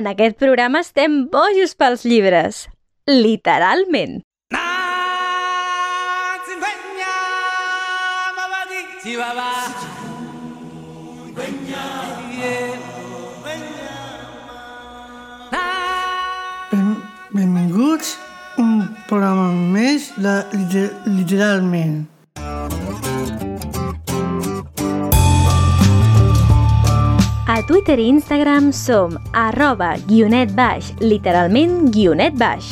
En aquest programa estem bojos pels llibres. Literalment. Ben, benvinguts a un programa més de liter, Literalment. A Twitter i Instagram som arroba guionet baix, literalment guionet baix.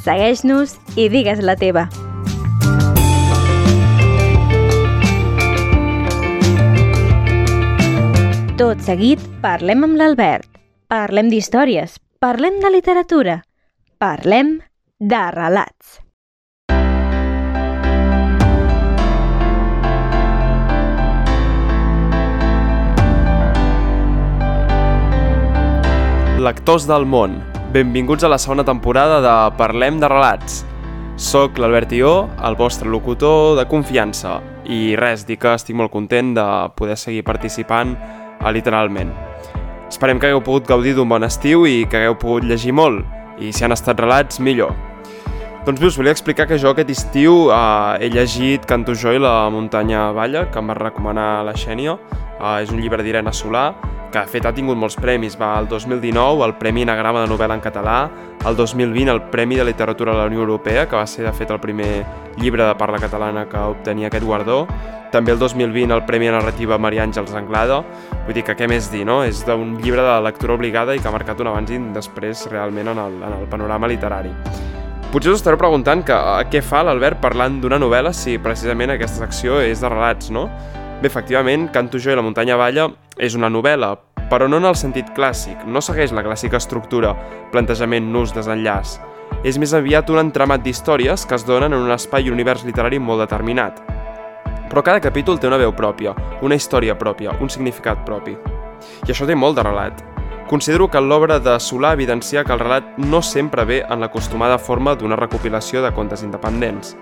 Segueix-nos i digues la teva. Tot seguit, parlem amb l'Albert. Parlem d'històries, parlem de literatura, parlem de relats. Lectors del món, benvinguts a la segona temporada de Parlem de relats. Soc l'Albert Ió, el vostre locutor de confiança, i res, dir que estic molt content de poder seguir participant a Literalment. Esperem que hagueu pogut gaudir d'un bon estiu i que hagueu pogut llegir molt, i si han estat relats, millor. Doncs bé, us volia explicar que jo aquest estiu eh, he llegit Canto jo i la muntanya balla, que em va recomanar la Xènia. Eh, és un llibre d'Irene Solà, que de fet ha tingut molts premis. Va el 2019 el Premi Inagrama de novel·la en català, el 2020 el Premi de Literatura de la Unió Europea, que va ser de fet el primer llibre de parla catalana que obtenia aquest guardó, també el 2020 el Premi Narrativa Maria Àngels Anglada, vull dir que què més dir, no? És d'un llibre de lectura obligada i que ha marcat un abans i un després realment en el, en el panorama literari. Potser us estareu preguntant que, a què fa l'Albert parlant d'una novel·la si precisament aquesta secció és de relats, no? Bé, efectivament, Canto jo i la muntanya balla és una novel·la, però no en el sentit clàssic, no segueix la clàssica estructura, plantejament, nus, desenllaç. És més aviat un entramat d'històries que es donen en un espai i univers literari molt determinat. Però cada capítol té una veu pròpia, una història pròpia, un significat propi. I això té molt de relat. Considero que l'obra de Solà evidencia que el relat no sempre ve en l'acostumada forma d'una recopilació de contes independents.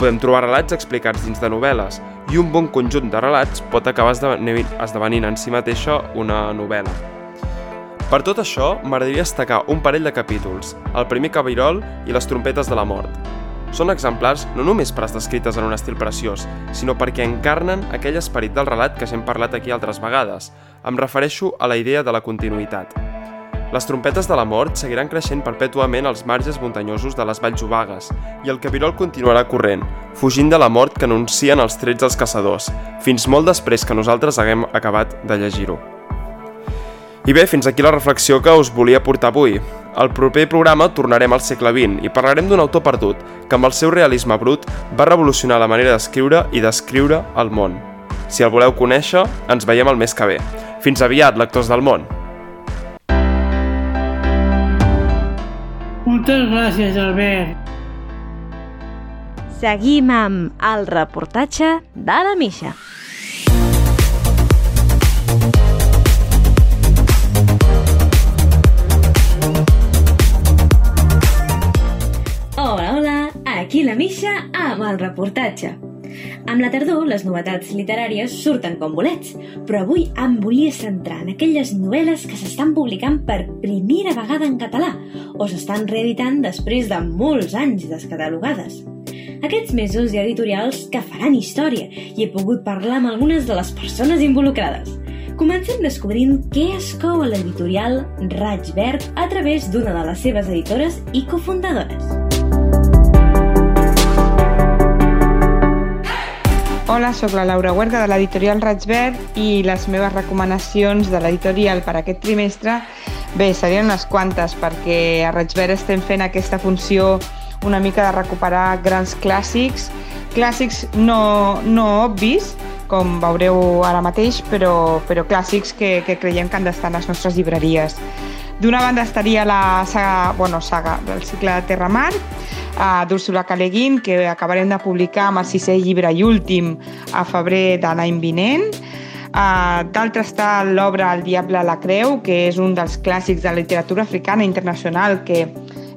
Podem trobar relats explicats dins de novel·les, i un bon conjunt de relats pot acabar esdevenint, en si mateixa una novel·la. Per tot això, m'agradaria destacar un parell de capítols, el primer cabirol i les trompetes de la mort. Són exemplars no només per estar escrites en un estil preciós, sinó perquè encarnen aquell esperit del relat que ja hem parlat aquí altres vegades. Em refereixo a la idea de la continuïtat. Les trompetes de la mort seguiran creixent perpètuament als marges muntanyosos de les valls obagues i el cabirol continuarà corrent, fugint de la mort que anuncien els trets dels caçadors, fins molt després que nosaltres haguem acabat de llegir-ho. I bé, fins aquí la reflexió que us volia portar avui. Al proper programa tornarem al segle XX i parlarem d'un autor perdut que amb el seu realisme brut va revolucionar la manera d'escriure i d'escriure el món. Si el voleu conèixer, ens veiem el mes que ve. Fins aviat, lectors del món! Moltes gràcies, Albert. Seguim amb el reportatge de la Misha. Aquí la Misha amb el reportatge. Amb la tardor, les novetats literàries surten com bolets, però avui em volia centrar en aquelles novel·les que s'estan publicant per primera vegada en català o s'estan reeditant després de molts anys descatalogades. Aquests mesos hi ha editorials que faran història i he pogut parlar amb algunes de les persones involucrades. Comencem descobrint què es cou a l'editorial Raig Verd a través d'una de les seves editores i cofundadores. Hola, sóc la Laura Huerga de l'editorial Raig Verd i les meves recomanacions de l'editorial per aquest trimestre bé, serien unes quantes perquè a Raig Verd estem fent aquesta funció una mica de recuperar grans clàssics, clàssics no, no obvis, com veureu ara mateix, però, però clàssics que, que creiem que han d'estar en les nostres llibreries. D'una banda estaria la saga, bueno, saga del cicle Terramar, uh, d'Úrsula Caleguin, que acabarem de publicar amb el sisè llibre i últim a febrer de l'any vinent. Uh, D'altra està l'obra El diable a la creu, que és un dels clàssics de la literatura africana internacional que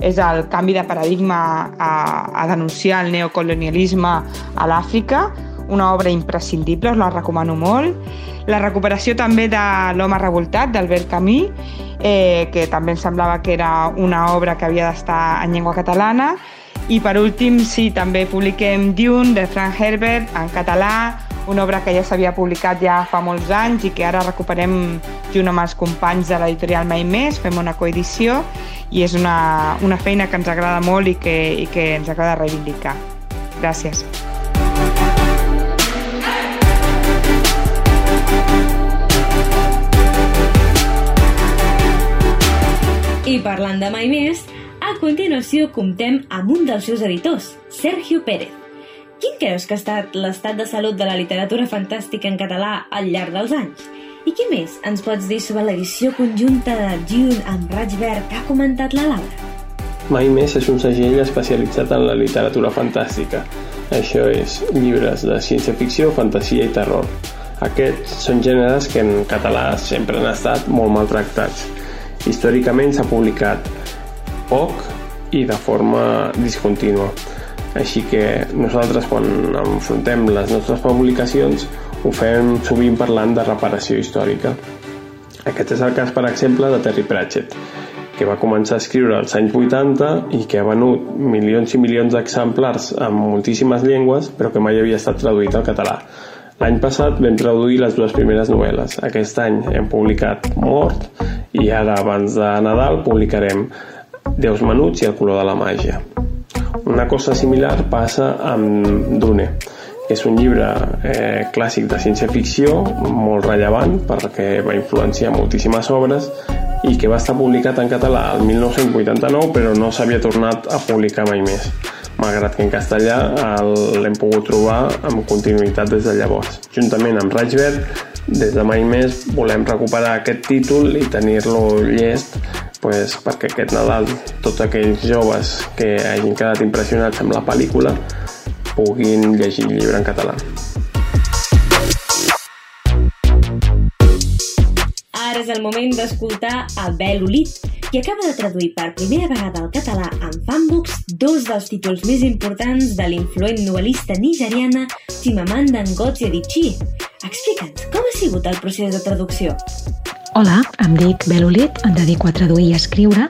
és el canvi de paradigma a, a denunciar el neocolonialisme a l'Àfrica, una obra imprescindible, us la recomano molt. La recuperació també de L'home revoltat, d'Albert Camus, eh, que també em semblava que era una obra que havia d'estar en llengua catalana. I per últim, sí, també publiquem Dune, de Frank Herbert, en català, una obra que ja s'havia publicat ja fa molts anys i que ara recuperem junt amb els companys de l'editorial Mai Més, fem una coedició i és una, una feina que ens agrada molt i que, i que ens agrada reivindicar. Gràcies. I parlant de mai més, a continuació comptem amb un dels seus editors, Sergio Pérez. Quin creus que ha estat l'estat de salut de la literatura fantàstica en català al llarg dels anys? I què més ens pots dir sobre l'edició conjunta de Dune amb Raig Verd que ha comentat la Laura? Mai més és un segell especialitzat en la literatura fantàstica. Això és llibres de ciència-ficció, fantasia i terror. Aquests són gèneres que en català sempre han estat molt maltractats. Històricament s'ha publicat poc i de forma discontínua. Així que nosaltres quan enfrontem les nostres publicacions ho fem sovint parlant de reparació històrica. Aquest és el cas, per exemple, de Terry Pratchett, que va començar a escriure als anys 80 i que ha venut milions i milions d'exemplars en moltíssimes llengües, però que mai havia estat traduït al català. L'any passat vam traduir les dues primeres novel·les. Aquest any hem publicat Mort i ara, abans de Nadal, publicarem Déus menuts i el color de la màgia. Una cosa similar passa amb Dune, és un llibre eh, clàssic de ciència-ficció molt rellevant perquè va influenciar moltíssimes obres i que va estar publicat en català el 1989 però no s'havia tornat a publicar mai més malgrat que en castellà l'hem pogut trobar amb continuïtat des de llavors. Juntament amb Verd, des de mai més volem recuperar aquest títol i tenir-lo llest pues, perquè aquest Nadal tots aquells joves que hagin quedat impressionats amb la pel·lícula puguin llegir el llibre en català. Ara és el moment d'escoltar a Bel Olit, qui acaba de traduir per primera vegada al català en fanbooks dos dels títols més importants de l'influent novel·lista nigeriana Chimamanda Ngozi Adichie. Explica'ns, com ha sigut el procés de traducció? Hola, em dic Belolit, em dedico a traduir i a escriure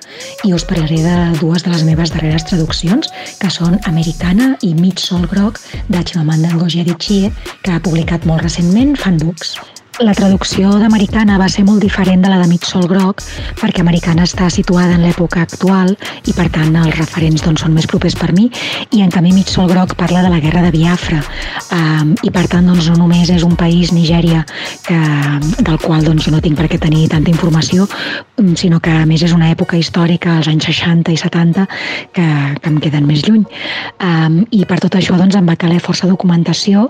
i us parlaré de dues de les meves darreres traduccions, que són Americana i Mig Sol Groc, de Chimamanda Ngozi Adichie, que ha publicat molt recentment Fanbooks. La traducció d'Americana va ser molt diferent de la de Mig Sol Groc perquè Americana està situada en l'època actual i per tant els referents doncs, són més propers per mi. I en canvi Mig Sol Groc parla de la guerra de Biafra. Um, i per tant doncs, no només és un país, Nigèria, que, del qual doncs, no tinc per què tenir tanta informació mm, sinó que a més és una època històrica, als anys 60 i 70 que, que em queden més lluny. Um, i per tot això doncs, em va caler força documentació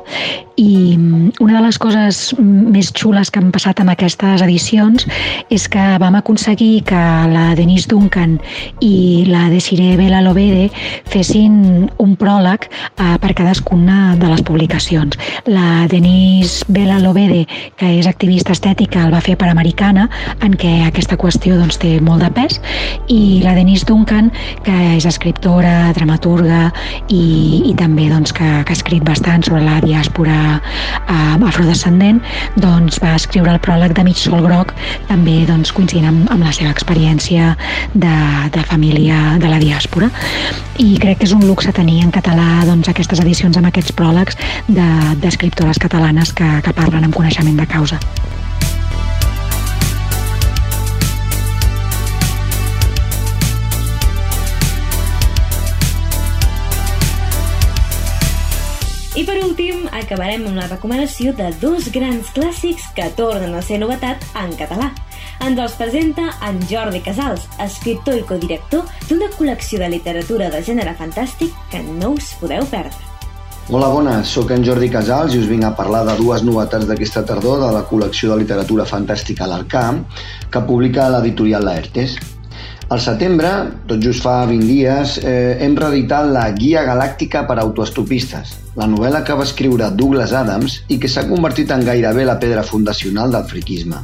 i mm, una de les coses més xules que han passat amb aquestes edicions és que vam aconseguir que la Denise Duncan i la Desiree Bela Lobede fessin un pròleg eh, per cadascuna de les publicacions. La Denise Bela Lobede, que és activista estètica, el va fer per Americana, en què aquesta qüestió doncs, té molt de pes, i la Denise Duncan, que és escriptora, dramaturga i, i també doncs, que, que ha escrit bastant sobre la diàspora eh, afrodescendent, doncs doncs, va escriure el pròleg de Mig Sol Groc, també doncs, coincidint amb, amb la seva experiència de, de família de la diàspora. I crec que és un luxe tenir en català doncs, aquestes edicions amb aquests pròlegs d'escriptores de, catalanes que, que parlen amb coneixement de causa. Últim, acabarem amb la recomanació de dos grans clàssics que tornen a ser novetat en català. Ens els presenta en Jordi Casals, escriptor i codirector d'una col·lecció de literatura de gènere fantàstic que no us podeu perdre. Hola, bones. Sóc en Jordi Casals i us vinc a parlar de dues novetats d'aquesta tardor de la col·lecció de literatura fantàstica L'Arcam, que publica l'editorial Laertes. Al setembre, tot just fa 20 dies, eh, hem reeditat la Guia Galàctica per a Autoestopistes, la novel·la que va escriure Douglas Adams i que s'ha convertit en gairebé la pedra fundacional del friquisme.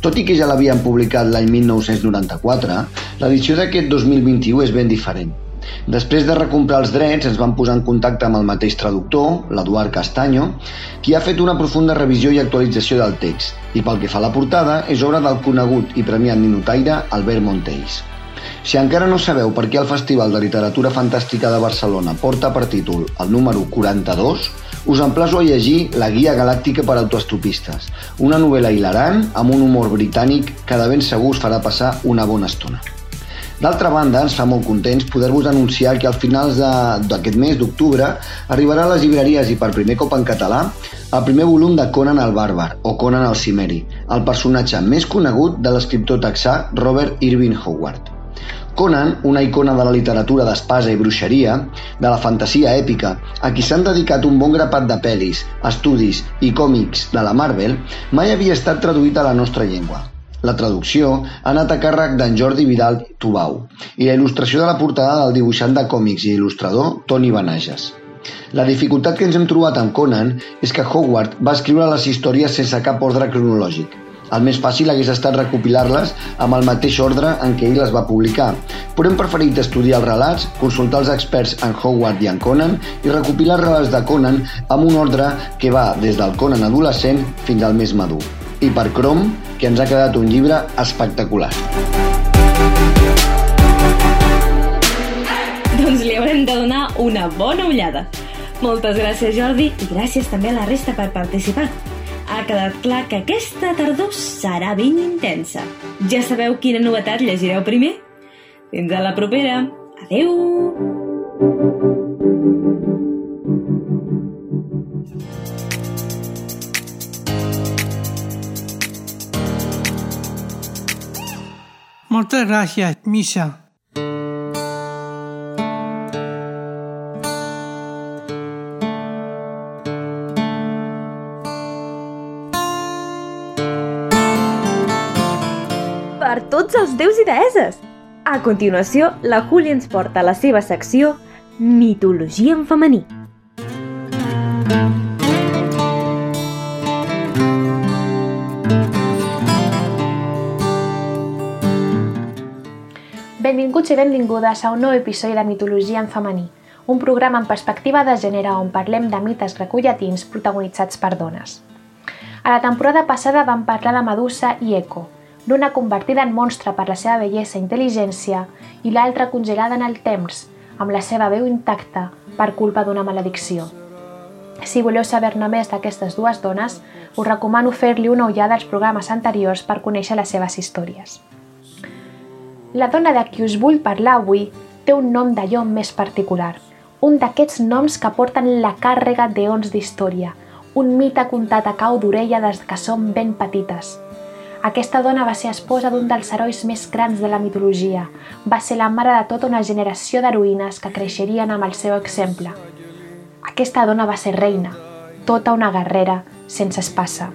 Tot i que ja l'havien publicat l'any 1994, l'edició d'aquest 2021 és ben diferent. Després de recomprar els drets, ens vam posar en contacte amb el mateix traductor, l'Eduard Castanyo, qui ha fet una profunda revisió i actualització del text, i pel que fa a la portada, és obra del conegut i premiat ninotaire Albert Montells. Si encara no sabeu per què el Festival de Literatura Fantàstica de Barcelona porta per títol el número 42, us emplaço a llegir La Guia Galàctica per Autoestopistes, una novel·la hilarant amb un humor britànic que de ben segur us farà passar una bona estona. D'altra banda, ens fa molt contents poder-vos anunciar que al finals d'aquest mes d'octubre arribarà a les llibreries i per primer cop en català el primer volum de Conan el Bàrbar, o Conan el Cimeri, el personatge més conegut de l'escriptor texà Robert Irving Howard. Conan, una icona de la literatura d'espasa i bruixeria, de la fantasia èpica, a qui s'han dedicat un bon grapat de pel·lis, estudis i còmics de la Marvel, mai havia estat traduït a la nostra llengua. La traducció ha anat a càrrec d'en Jordi Vidal Tubau i la il·lustració de la portada del dibuixant de còmics i il·lustrador Toni Benages. La dificultat que ens hem trobat amb Conan és que Howard va escriure les històries sense cap ordre cronològic, el més fàcil hagués estat recopilar-les amb el mateix ordre en què ell les va publicar, però hem preferit estudiar els relats, consultar els experts en Howard i en Conan i recopilar relats de Conan amb un ordre que va des del Conan adolescent fins al més madur. I per Chrome, que ens ha quedat un llibre espectacular. Doncs li haurem de donar una bona ullada. Moltes gràcies, Jordi, i gràcies també a la resta per participar ha quedat clar que aquesta tardor serà ben intensa. Ja sabeu quina novetat llegireu primer? Fins a la propera. Adeu! Moltes gràcies, Misha. per tots els déus i deeses. A continuació, la Júlia ens porta a la seva secció Mitologia en femení. Benvinguts i benvingudes a un nou episodi de Mitologia en femení, un programa en perspectiva de gènere on parlem de mites grecollatins protagonitzats per dones. A la temporada passada vam parlar de Medusa i Eco, l'una convertida en monstre per la seva bellesa i intel·ligència i l'altra congelada en el temps, amb la seva veu intacta per culpa d'una maledicció. Si voleu saber-ne més d'aquestes dues dones, us recomano fer-li una ullada als programes anteriors per conèixer les seves històries. La dona de qui us vull parlar avui té un nom d'allò més particular, un d'aquests noms que porten la càrrega d'eons d'història, un mite contat a cau d'orella des que som ben petites – aquesta dona va ser esposa d'un dels herois més grans de la mitologia. Va ser la mare de tota una generació d'heroïnes que creixerien amb el seu exemple. Aquesta dona va ser reina, tota una guerrera sense espasa.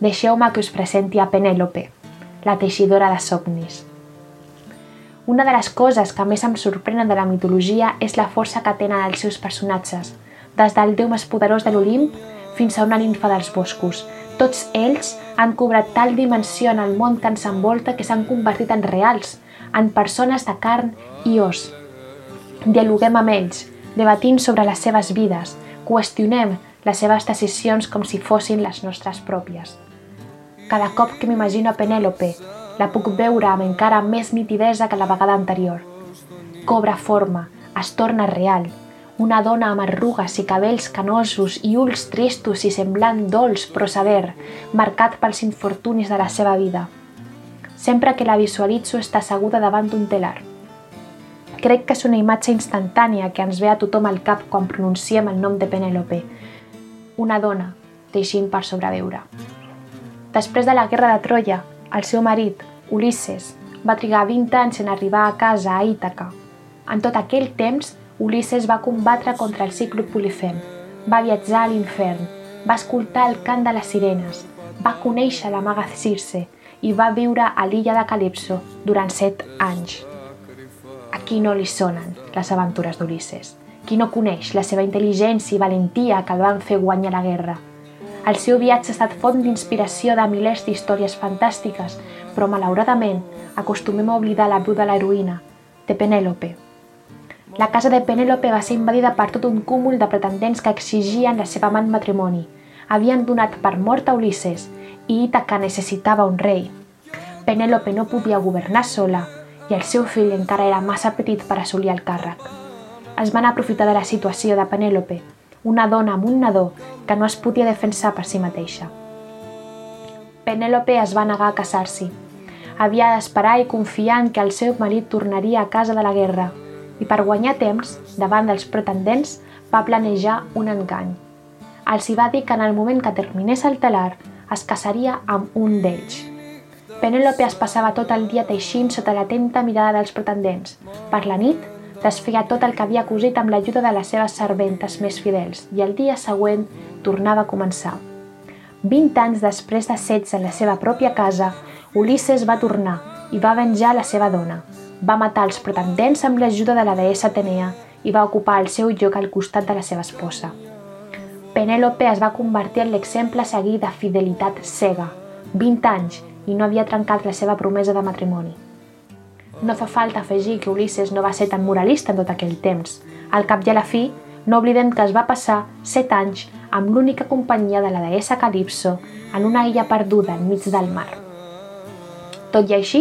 Deixeu-me que us presenti a Penèlope, la teixidora de somnis. Una de les coses que més em sorprenen de la mitologia és la força que tenen els seus personatges, des del déu més poderós de l'Olimp fins a una ninfa dels boscos, tots ells han cobrat tal dimensió en el món que ens envolta que s'han convertit en reals, en persones de carn i os. Dialoguem amb ells, debatint sobre les seves vides, qüestionem les seves decisions com si fossin les nostres pròpies. Cada cop que m'imagino a Penèlope, la puc veure amb encara més nitidesa que la vegada anterior. Cobra forma, es torna real, una dona amb arrugues i cabells canosos i ulls tristos i semblant dolç però saber, marcat pels infortunis de la seva vida. Sempre que la visualitzo està asseguda davant d'un telar. Crec que és una imatge instantània que ens ve a tothom al cap quan pronunciem el nom de Penélope. Una dona, teixint per sobreviure. Després de la guerra de Troia, el seu marit, Ulisses, va trigar 20 anys en arribar a casa a Ítaca. En tot aquell temps, Ulisses va combatre contra el ciclo Polifem, va viatjar a l'infern, va escoltar el cant de les sirenes, va conèixer la maga Circe i va viure a l'illa de Calipso durant set anys. A qui no li sonen les aventures d'Ulisses? Qui no coneix la seva intel·ligència i valentia que el van fer guanyar la guerra? El seu viatge ha estat font d'inspiració de milers d'històries fantàstiques, però malauradament acostumem a oblidar la veu de l'heroïna, de Penèlope, La casa de Penèlope va ser invadida per tot un cúmul de pretendents que exigien la seva amant matrimoni. Havien donat per mort a Ulisses i Ítaca necessitava un rei. Penèlope no podia governar sola i el seu fill encara era massa petit per assolir el càrrec. Es van aprofitar de la situació de Penèlope, una dona amb un nadó que no es podia defensar per si mateixa. Penèlope es va negar a casar-s'hi. Havia d'esperar i confiar en que el seu marit tornaria a casa de la guerra i per guanyar temps, davant dels pretendents, va planejar un engany. Els hi va dir que en el moment que terminés el telar es casaria amb un d'ells. Penèlope es passava tot el dia teixint sota l'atenta mirada dels pretendents. Per la nit, desfeia tot el que havia cosit amb l'ajuda de les seves serventes més fidels i el dia següent tornava a començar. 20 anys després de sets en la seva pròpia casa, Ulisses va tornar i va venjar la seva dona. Va matar els pretendents amb l'ajuda de la deessa Atenea i va ocupar el seu lloc al costat de la seva esposa. Penèlope es va convertir en l'exemple a seguir de fidelitat cega, 20 anys, i no havia trencat la seva promesa de matrimoni. No fa falta afegir que Ulisses no va ser tan moralista en tot aquell temps. Al cap i a la fi, no oblidem que es va passar 7 anys amb l'única companyia de la deessa Calipso en una illa perduda enmig del mar. Tot i així,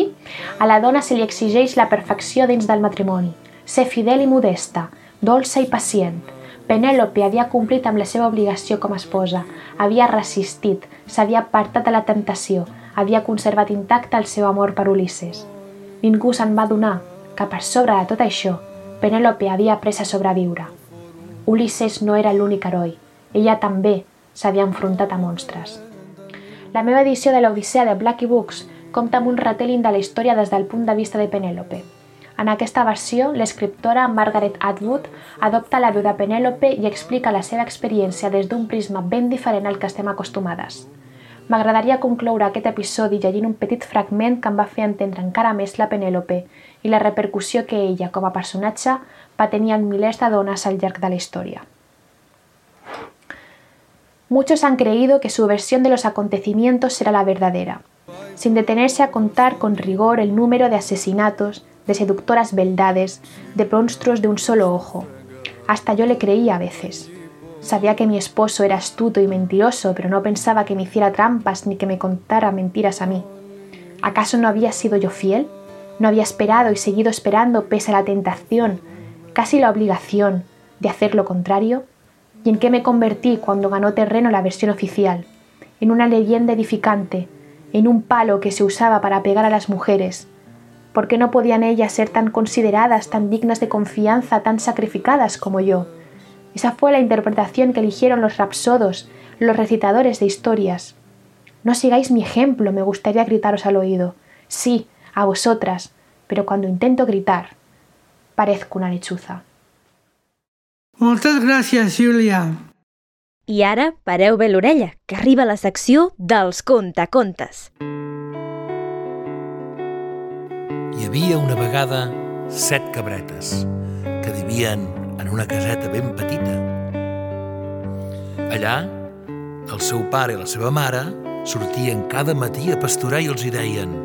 a la dona se li exigeix la perfecció dins del matrimoni, ser fidel i modesta, dolça i pacient. Penèlope havia complit amb la seva obligació com a esposa, havia resistit, s'havia apartat de la temptació, havia conservat intacte el seu amor per Ulisses. Ningú se'n va donar que per sobre de tot això, Penèlope havia après a sobreviure. Ulisses no era l'únic heroi, ella també s'havia enfrontat a monstres. La meva edició de l'Odissea de Blackie Books compta amb un retelling de la història des del punt de vista de Penèlope. En aquesta versió, l'escriptora Margaret Atwood adopta la veu de Penèlope i explica la seva experiència des d'un prisma ben diferent al que estem acostumades. M'agradaria concloure aquest episodi llegint un petit fragment que em va fer entendre encara més la Penèlope i la repercussió que ella, com a personatge, va tenir en milers de dones al llarg de la historia. Muchos han creído que su versión de los acontecimientos será la verdadera, sin detenerse a contar con rigor el número de asesinatos, de seductoras beldades, de monstruos de un solo ojo. Hasta yo le creía a veces. Sabía que mi esposo era astuto y mentiroso, pero no pensaba que me hiciera trampas ni que me contara mentiras a mí. ¿Acaso no había sido yo fiel? ¿No había esperado y seguido esperando pese a la tentación, casi la obligación, de hacer lo contrario? ¿Y en qué me convertí cuando ganó terreno la versión oficial? En una leyenda edificante, en un palo que se usaba para pegar a las mujeres. ¿Por qué no podían ellas ser tan consideradas, tan dignas de confianza, tan sacrificadas como yo? Esa fue la interpretación que eligieron los rapsodos, los recitadores de historias. No sigáis mi ejemplo, me gustaría gritaros al oído. Sí, a vosotras, pero cuando intento gritar, parezco una lechuza. Moltes gràcies, Júlia. I ara pareu bé l'orella, que arriba la secció dels contacontes. Hi havia una vegada set cabretes que vivien en una caseta ben petita. Allà, el seu pare i la seva mare sortien cada matí a pasturar i els hi deien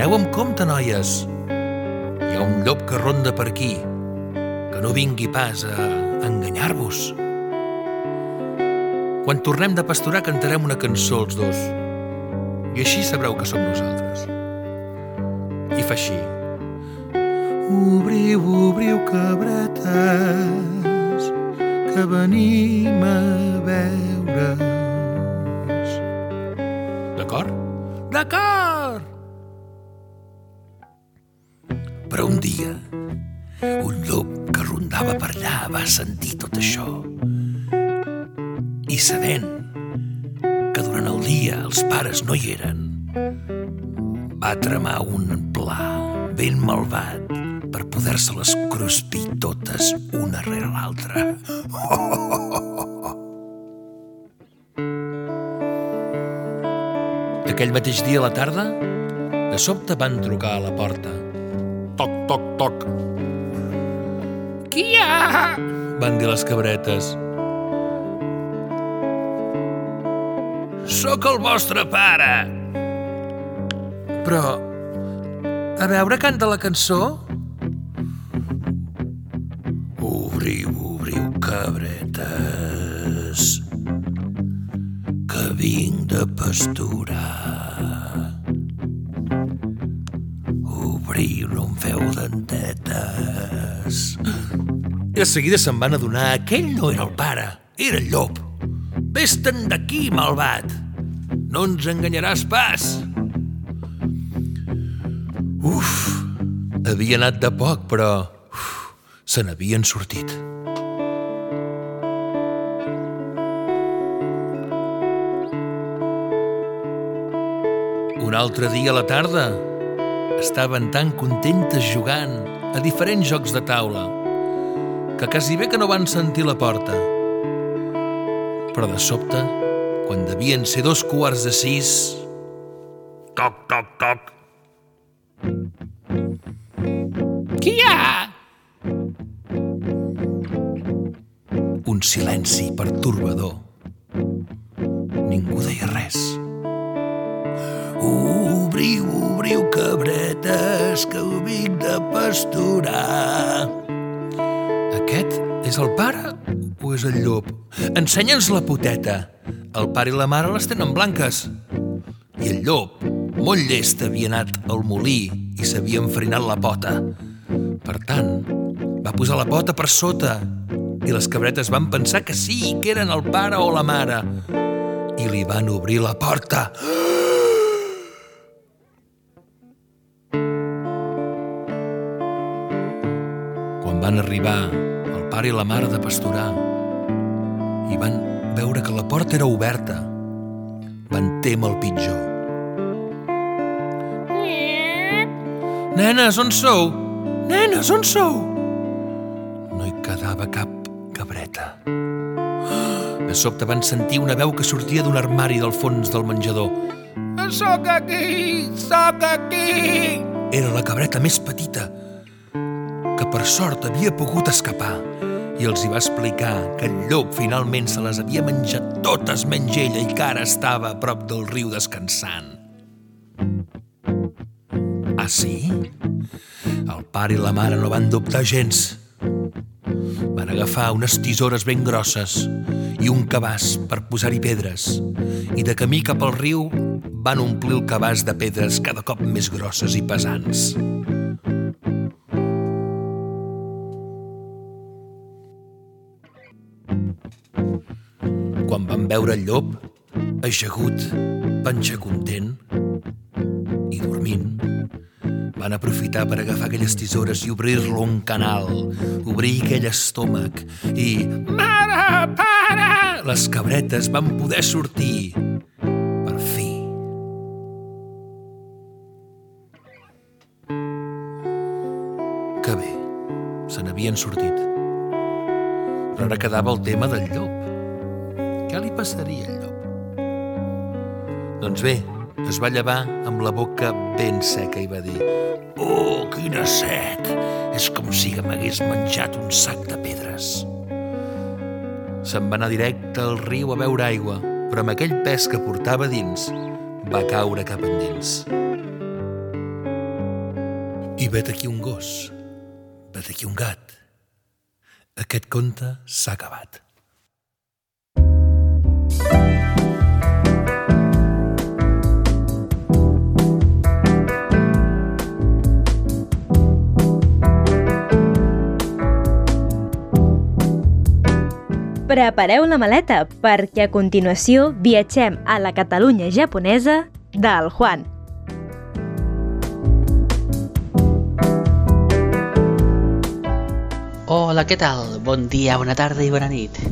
Aneu amb compte, noies. Hi ha un llop que ronda per aquí. Que no vingui pas a enganyar-vos. Quan tornem de pasturar cantarem una cançó els dos. I així sabreu que som nosaltres. I fa així. Obriu, obriu, cabretes, que venim a veure's. D'acord? D'acord! Però un dia, un llop que rondava per allà va sentir tot això. I sabent que durant el dia els pares no hi eren, va tramar un pla ben malvat poder-se-les cruspir totes una rere l'altra. Aquell mateix dia a la tarda, de sobte van trucar a la porta. Toc, toc, toc. Qui hi ha? Van dir les cabretes. Sóc el vostre pare. Però, a veure, canta la cançó? Cabretes, que vinc de pasturar. Obriu, no em feu dentetes. I de seguida se'n van adonar que ell no era el pare, era el llop. Vés-te'n d'aquí, malvat! No ens enganyaràs pas! Uf, havia anat de poc, però uf, se n'havien sortit. Un altre dia a la tarda estaven tan contentes jugant a diferents jocs de taula que quasi bé que no van sentir la porta. Però de sobte, quan devien ser dos quarts de sis... Toc, toc. Ensenya'ns la poteta. El pare i la mare les tenen blanques. I el llop, molt llest, havia anat al molí i s'havia enfrinat la pota. Per tant, va posar la pota per sota i les cabretes van pensar que sí, que eren el pare o la mare. I li van obrir la porta. Quan van arribar el pare i la mare de pasturar i van veure que la porta era oberta, van témer el pitjor. Nenes, on sou? Nenes, on sou? No hi quedava cap cabreta. De sobte van sentir una veu que sortia d'un armari del fons del menjador. Soc aquí! Soc aquí! Era la cabreta més petita, que per sort havia pogut escapar i els hi va explicar que el llop finalment se les havia menjat totes menys ella i que ara estava a prop del riu descansant. Ah, sí? El pare i la mare no van dubtar gens. Van agafar unes tisores ben grosses i un cabàs per posar-hi pedres i de camí cap al riu van omplir el cabàs de pedres cada cop més grosses i pesants. Veure el llop, ajagut, panxa content i dormint, van aprofitar per agafar aquelles tisores i obrir-lo un canal, obrir aquell estómac i... Mare, pare! Les cabretes van poder sortir. Per fi. Que bé, se n'havien sortit. Però ara quedava el tema del llop. Què li passaria al llop? Doncs bé, es va llevar amb la boca ben seca i va dir Oh, quina set! És com si m'hagués menjat un sac de pedres. Se'n va anar directe al riu a beure aigua, però amb aquell pes que portava dins va caure cap endins. I vet aquí un gos, vet aquí un gat. Aquest conte s'ha acabat. Prepareu la maleta perquè a continuació viatgem a la Catalunya japonesa del Juan. Hola, què tal? Bon dia, bona tarda i bona nit.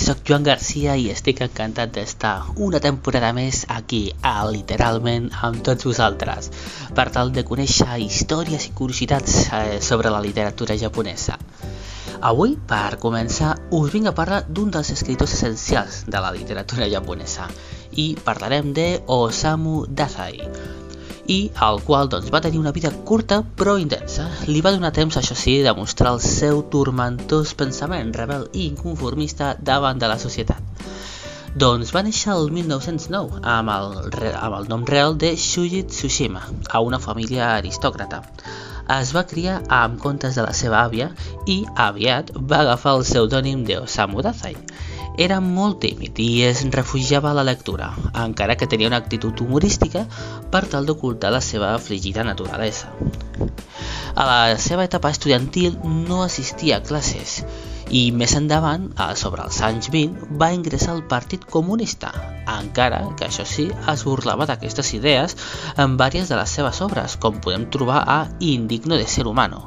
Soc Joan Garcia i estic encantat d'estar una temporada més aquí, a Literalment, amb tots vosaltres, per tal de conèixer històries i curiositats eh, sobre la literatura japonesa. Avui, per començar, us vinc a parlar d'un dels escriptors essencials de la literatura japonesa i parlarem de Osamu Dazai, i el qual doncs, va tenir una vida curta però intensa. Li va donar temps, això sí, de mostrar el seu turmentós pensament rebel i inconformista davant de la societat. Doncs va néixer el 1909 amb el, amb el nom real de Shuji Tsushima, a una família aristòcrata. es va criar amb contes de la seva àvia i aviat va agafar el pseudònim de Osamu Dazai. Era molt tímid i es refugiava a la lectura, encara que tenia una actitud humorística per tal d'ocultar la seva afligida naturalesa. A la seva etapa estudiantil no assistia a classes i més endavant, sobre els anys 20, va ingressar al Partit Comunista, encara que això sí es burlava d'aquestes idees en vàries de les seves obres, com podem trobar a Indigno de ser humano.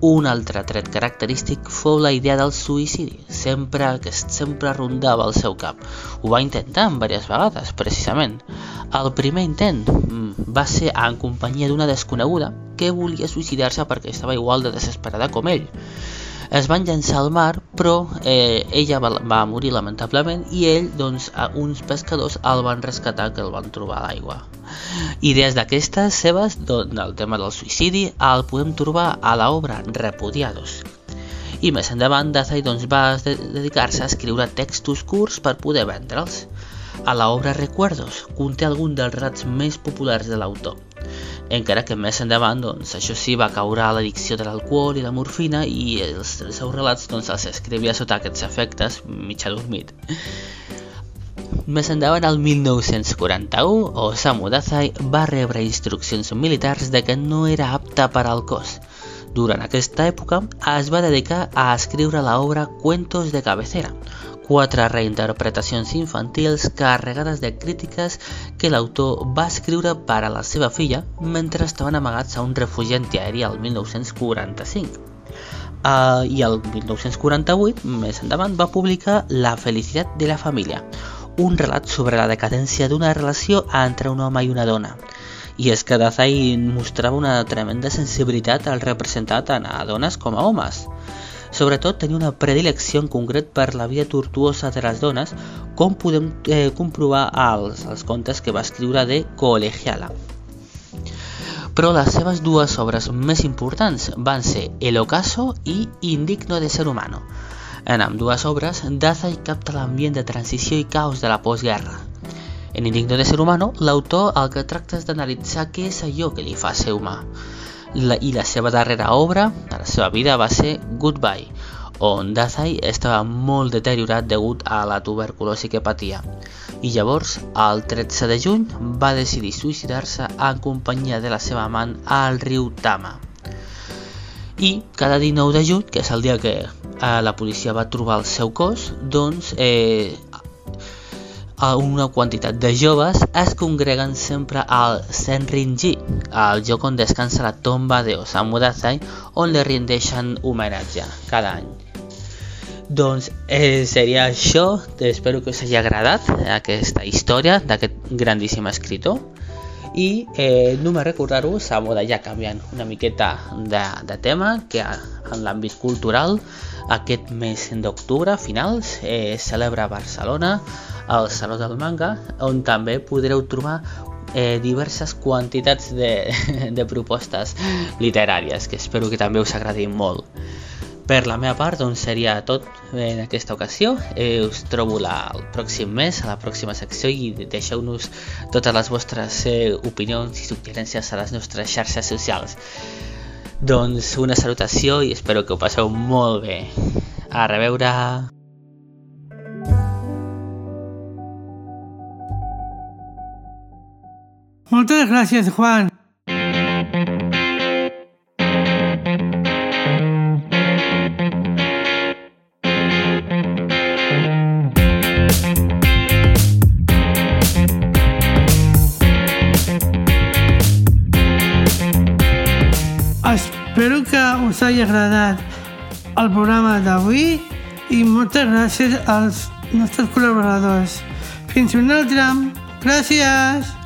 Un altre tret característic fou la idea del suïcidi, sempre que sempre rondava el seu cap. Ho va intentar en diverses vegades, precisament. El primer intent mm, va ser en companyia d'una desconeguda que volia suïcidar-se perquè estava igual de desesperada com ell es van llançar al mar, però eh, ella va, va morir lamentablement i ell, doncs, a uns pescadors el van rescatar que el van trobar a l'aigua. Idees d'aquestes seves, del tema del suïcidi, el podem trobar a l'obra Repudiados. I més endavant, Dazai doncs, va dedicar-se a escriure textos curts per poder vendre'ls. A l'obra Recuerdos conté algun dels relats més populars de l'autor encara que més endavant doncs, això sí va caure a l'addicció de l'alcohol i la morfina i els, els seus relats doncs, els escrivia sota aquests efectes mig adormit. Més endavant, al 1941, Osamu Dazai va rebre instruccions militars de que no era apte per al cos. Durant aquesta època es va dedicar a escriure l'obra Cuentos de cabecera, quatre reinterpretacions infantils carregades de crítiques que l'autor va escriure per a la seva filla mentre estaven amagats a un refugi antiaeri el 1945. Uh, I el 1948, més endavant, va publicar La felicitat de la família, un relat sobre la decadència d'una relació entre un home i una dona. I és que Dazai mostrava una tremenda sensibilitat al representar tant a dones com a homes. Sobretot tenia una predilecció en concret per la vida tortuosa de les dones, com podem eh, comprovar als, als contes que va escriure de Colegiala. Però les seves dues obres més importants van ser El ocaso i Indigno de ser humano. En amb dues obres, Dazai capta l'ambient de transició i caos de la postguerra. En Indigno de ser humano, l'autor el que tracta és d'analitzar què és allò que li fa ser humà, la, i la seva darrera obra de la seva vida va ser Goodbye, on Dazai estava molt deteriorat degut a la tuberculosi que patia. I llavors, el 13 de juny, va decidir suïcidar-se en companyia de la seva amant al riu Tama. I cada 19 de juny, que és el dia que eh, la policia va trobar el seu cos, doncs eh, una quantitat de joves es congreguen sempre al Senrinji, el lloc on descansa la tomba de Osamu Dazai, on li rendeixen homenatge cada any. Doncs eh, seria això, espero que us hagi agradat aquesta història d'aquest grandíssim escritor i eh, només recordar-vos, a moda ja canviant una miqueta de, de tema, que en l'àmbit cultural aquest mes d'octubre, finals, eh, celebra a Barcelona al Saló del Manga, on també podreu trobar eh, diverses quantitats de, de propostes literàries, que espero que també us agradin molt. Per la meva part, doncs seria tot en aquesta ocasió. Eh, us trobo la, el pròxim mes, a la pròxima secció, i deixeu-nos totes les vostres eh, opinions i suggerències a les nostres xarxes socials. Doncs una salutació i espero que ho passeu molt bé. A reveure! Muchas gracias, Juan. Hagi agradat el programa d'avui i moltes gràcies als nostres col·laboradors. Fins un altre. Gràcies!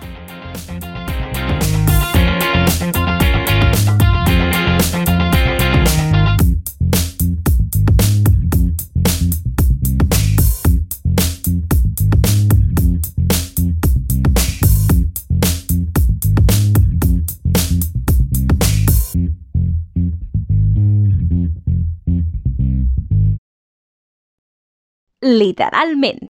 Literalment.